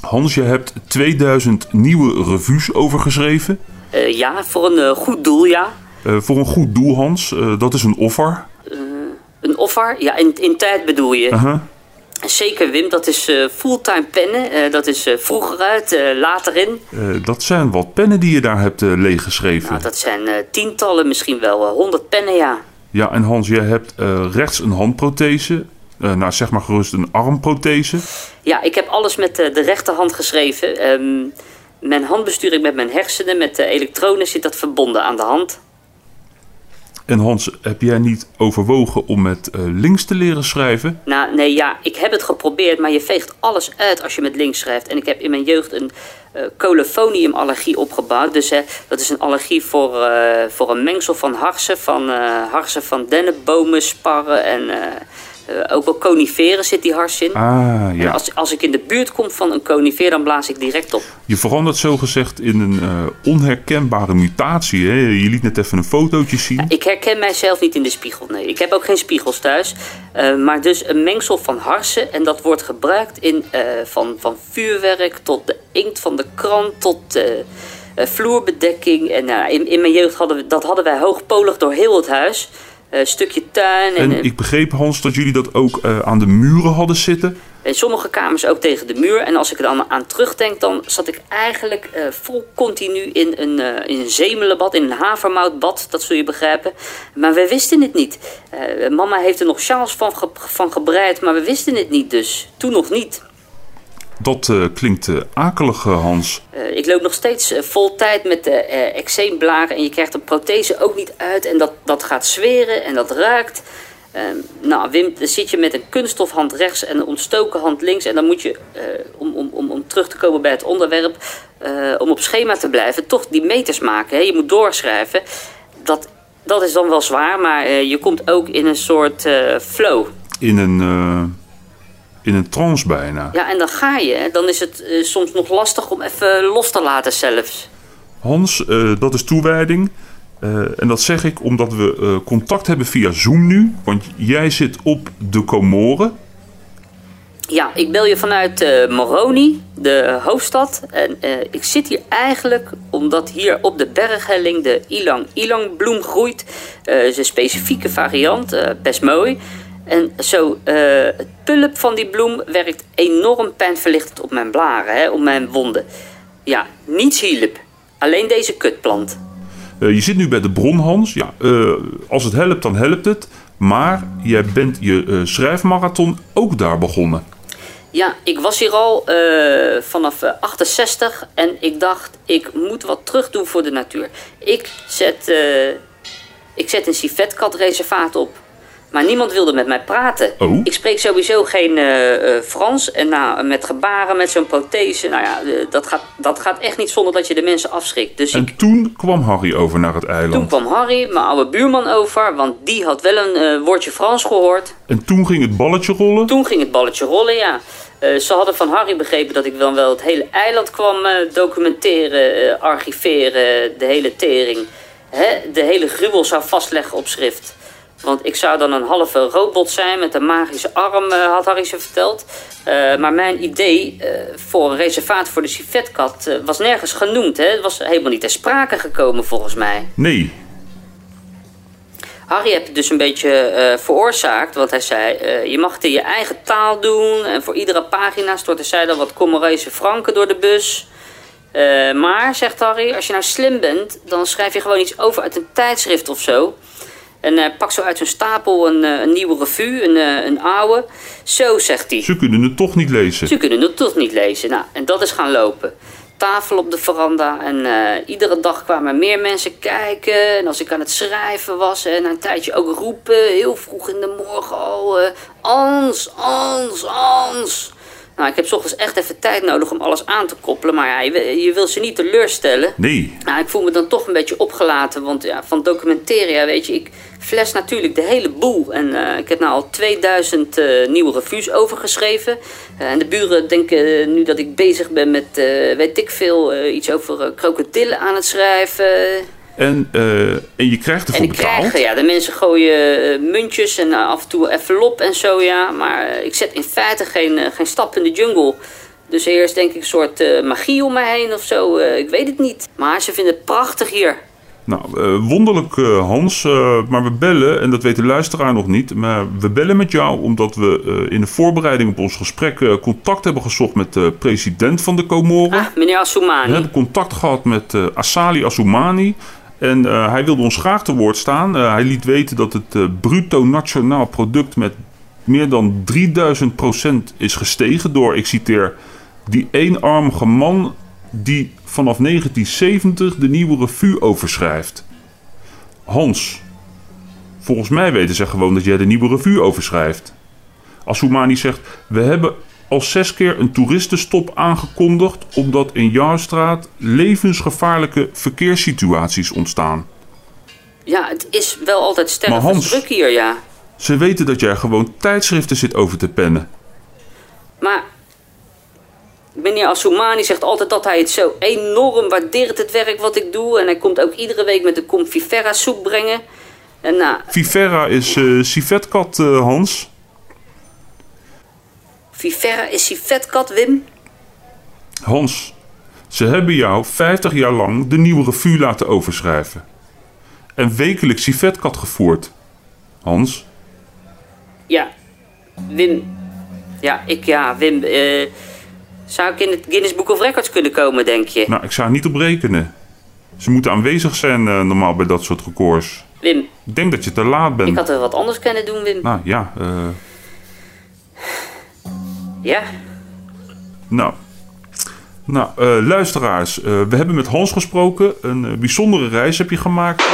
Hans, je hebt 2000 nieuwe revues overgeschreven. Eh, ja, voor een eh, goed doel, ja. Eh, voor een goed doel, Hans. Dat is een offer. Een offer? Ja, in, in tijd bedoel je. Aha. Zeker, Wim. Dat is eh, fulltime pennen. Eh, dat is eh, vroeger uit, later in. Dat zijn wat pennen die je daar hebt leeggeschreven. Nou, dat zijn tientallen, misschien wel honderd pennen, ja. Ja, en Hans, jij hebt rechts een handprothese. Nou, zeg maar gerust een armprothese. Ja, ik heb alles met de rechterhand geschreven. Ehm, mijn hand bestuur ik met mijn hersenen. Met de elektronen zit dat verbonden aan de hand. En Hans, heb jij niet overwogen om met eh, links te leren schrijven? Nou, nee, ja, ik heb het geprobeerd, maar je veegt alles uit als je met links schrijft. En ik heb in mijn jeugd een eh colophoniumallergie opgebouwd. Dus hè, dat is een allergie voor, eh, voor een mengsel van harsen, van, harsen van dennenbomen, sparren en ook wel coniferen zit die hars in. Ah, En ja. als, als ik in de buurt kom van een conifer, dan blaas ik direct op. Je verandert zogezegd in een eh, onherkenbare mutatie. Hè? Je liet net even een fotootje zien. Ik herken mijzelf niet in de spiegel, nee. Ik heb ook geen spiegels thuis. Eh, maar dus een mengsel van harsen. En dat wordt gebruikt in, eh, van, van vuurwerk tot de inkt van de krant tot eh, eh, vloerbedekking. En nou, in, in mijn jeugd hadden we, dat hadden wij hoogpolig door heel het huis. Een stukje tuin en, En ik begreep, Hans, dat jullie dat ook eh, aan de muren hadden zitten. in sommige kamers ook tegen de muur. En als ik er dan aan terugdenk, dan zat ik eigenlijk eh, vol continu in een, eh, in een zemelenbad, in een havermoutbad, dat zul je begrijpen. Maar we wisten het niet. Eh, mama heeft er nog sjaals van, ge- van gebreid, maar we wisten het niet dus. Toen nog niet. Dat eh, klinkt eh, akelig, eh, Hans. Ik loop nog steeds vol tijd met de eczeemblaren en je krijgt een prothese ook niet uit. En dat, dat gaat zweren en dat ruikt. Eh, nou, Wim, dan zit je met een kunststofhand rechts en een ontstoken hand links. En dan moet je, om, om, om, om terug te komen bij het onderwerp, om op schema te blijven, toch die meters maken. Hè? Je moet doorschrijven. Dat, dat is dan wel zwaar, maar je komt ook in een soort flow. In een, in een trance bijna. Ja, en dan ga je. Dan is het eh, soms nog lastig om even los te laten zelfs. Hans, eh, dat is toewijding. Eh, en dat zeg ik omdat we contact hebben via Zoom nu. Want jij zit op de Comoren. Ja, ik bel je vanuit Moroni, de hoofdstad. En ik zit hier eigenlijk omdat hier op de berghelling de ilang-ilang bloem groeit. Is een specifieke variant, best mooi. En zo, eh, het pulp van die bloem werkt enorm pijnverlichtend op mijn blaren, hè, op mijn wonden. Ja, niets hielp. Alleen deze kutplant. Eh, je zit nu bij de bron, Hans. Ja, eh, als het helpt, dan helpt het. Maar jij bent je schrijfmarathon ook daar begonnen. Ja, ik was hier al vanaf eh, 68 en ik dacht, ik moet wat terug doen voor de natuur. Ik zet, ik zet een civetkat-reservaat op. Maar niemand wilde met mij praten. Oh. Ik spreek sowieso geen eh, eh, Frans. En nou, met gebaren, met zo'n prothese, nou ja, eh, dat, gaat, dat gaat echt niet zonder dat je de mensen afschrikt. Dus ik, En toen kwam Harry over naar het eiland. toen kwam Harry, mijn oude buurman, over. Want die had wel een woordje Frans gehoord. En toen ging het balletje rollen. Toen ging het balletje rollen, ja. Ze hadden van Harry begrepen dat ik dan wel het hele eiland kwam documenteren, archiveren, de hele tering. Hè? De hele gruwel zou vastleggen op schrift. Want ik zou dan een halve robot zijn met een magische arm, eh, had Harry ze verteld. Eh, maar mijn idee eh, voor een reservaat voor de civetkat was nergens genoemd. Hè? Het was helemaal niet ter sprake gekomen volgens mij. Nee. Harry heeft het dus een beetje veroorzaakt, want hij zei: je mag het in je eigen taal doen. En voor iedere pagina stortte zij dan wat Comorese franken door de bus. Maar, zegt Harry, als je nou slim bent, dan schrijf je gewoon iets over uit een tijdschrift of zo. En eh, pak zo uit zo'n stapel een, eh, een nieuwe revue, een, eh, een oude. Zo, zegt hij. Ze kunnen het toch niet lezen. Ze kunnen het toch niet lezen. Nou, en dat is gaan lopen. Tafel op de veranda en iedere dag kwamen meer mensen kijken. En als ik aan het schrijven was en een tijdje ook roepen, heel vroeg in de morgen al, Ans, Ans, Ans. Nou, ik heb ochtends echt even tijd nodig om alles aan te koppelen, maar ja, je, wil- je wil ze niet teleurstellen. Nee. Nou, ik voel me dan toch een beetje opgelaten, want ja, van documenteren, ja, weet je, ik fles natuurlijk de hele boel. En eh, ik heb nou al 2000 eh, nieuwe revues overgeschreven. Eh, en de buren denken nu dat ik bezig ben met, weet ik veel, iets over krokodillen aan het schrijven. En, uh, en je krijgt ervoor en betaald. Krijgen, ja, de mensen gooien uh, muntjes en uh, af en toe envelop en zo, ja. Maar ik zet in feite geen, geen stap in de jungle. Dus eerst denk ik een soort magie om me heen of zo. ik weet het niet. Maar ze vinden het prachtig hier. Nou, wonderlijk Hans. maar we bellen, en dat weet de luisteraar nog niet. Maar we bellen met jou omdat we in de voorbereiding op ons gesprek contact hebben gezocht met de president van de Comoren. Ah, meneer Assoumani. We hebben contact gehad met Asali Assoumani. En uh, hij wilde ons graag te woord staan. Uh, hij liet weten dat het uh, bruto nationaal product met meer dan 3000% is gestegen door, ik citeer, die eenarmige man die vanaf 1970 de nieuwe revue overschrijft. Hans, volgens mij weten ze gewoon dat jij de nieuwe revue overschrijft. Als Soumani zegt, we hebben al zes keer een toeristenstop aangekondigd omdat in Jaarstraat levensgevaarlijke verkeerssituaties ontstaan. Ja, het is wel altijd sterk druk hier, ja. Ze weten dat jij gewoon tijdschriften zit over te pennen. Maar meneer Assoumani zegt altijd dat hij het zo enorm waardeert, het werk wat ik doe. En hij komt ook iedere week met de Confivera soep brengen. En nou... Vivera is uh, civetkat, uh, Hans. Vivera is civetkat, Wim? Hans, ze hebben jou 50 jaar lang de nieuwe revue laten overschrijven. En wekelijks civetkat gevoerd. Hans? Ja, Wim. Ja, ik ja, Wim. Uh, zou ik in het Guinness Book of Records kunnen komen, denk je? Nou, ik zou er niet op rekenen. Ze moeten aanwezig zijn uh, normaal bij dat soort records. Wim. Ik denk dat je te laat bent. Ik had er wat anders kunnen doen, Wim. Nou ja, eh... Uh... Ja. Nou. Nou, uh, luisteraars. Uh, we hebben met Hans gesproken. Een uh, bijzondere reis heb je gemaakt.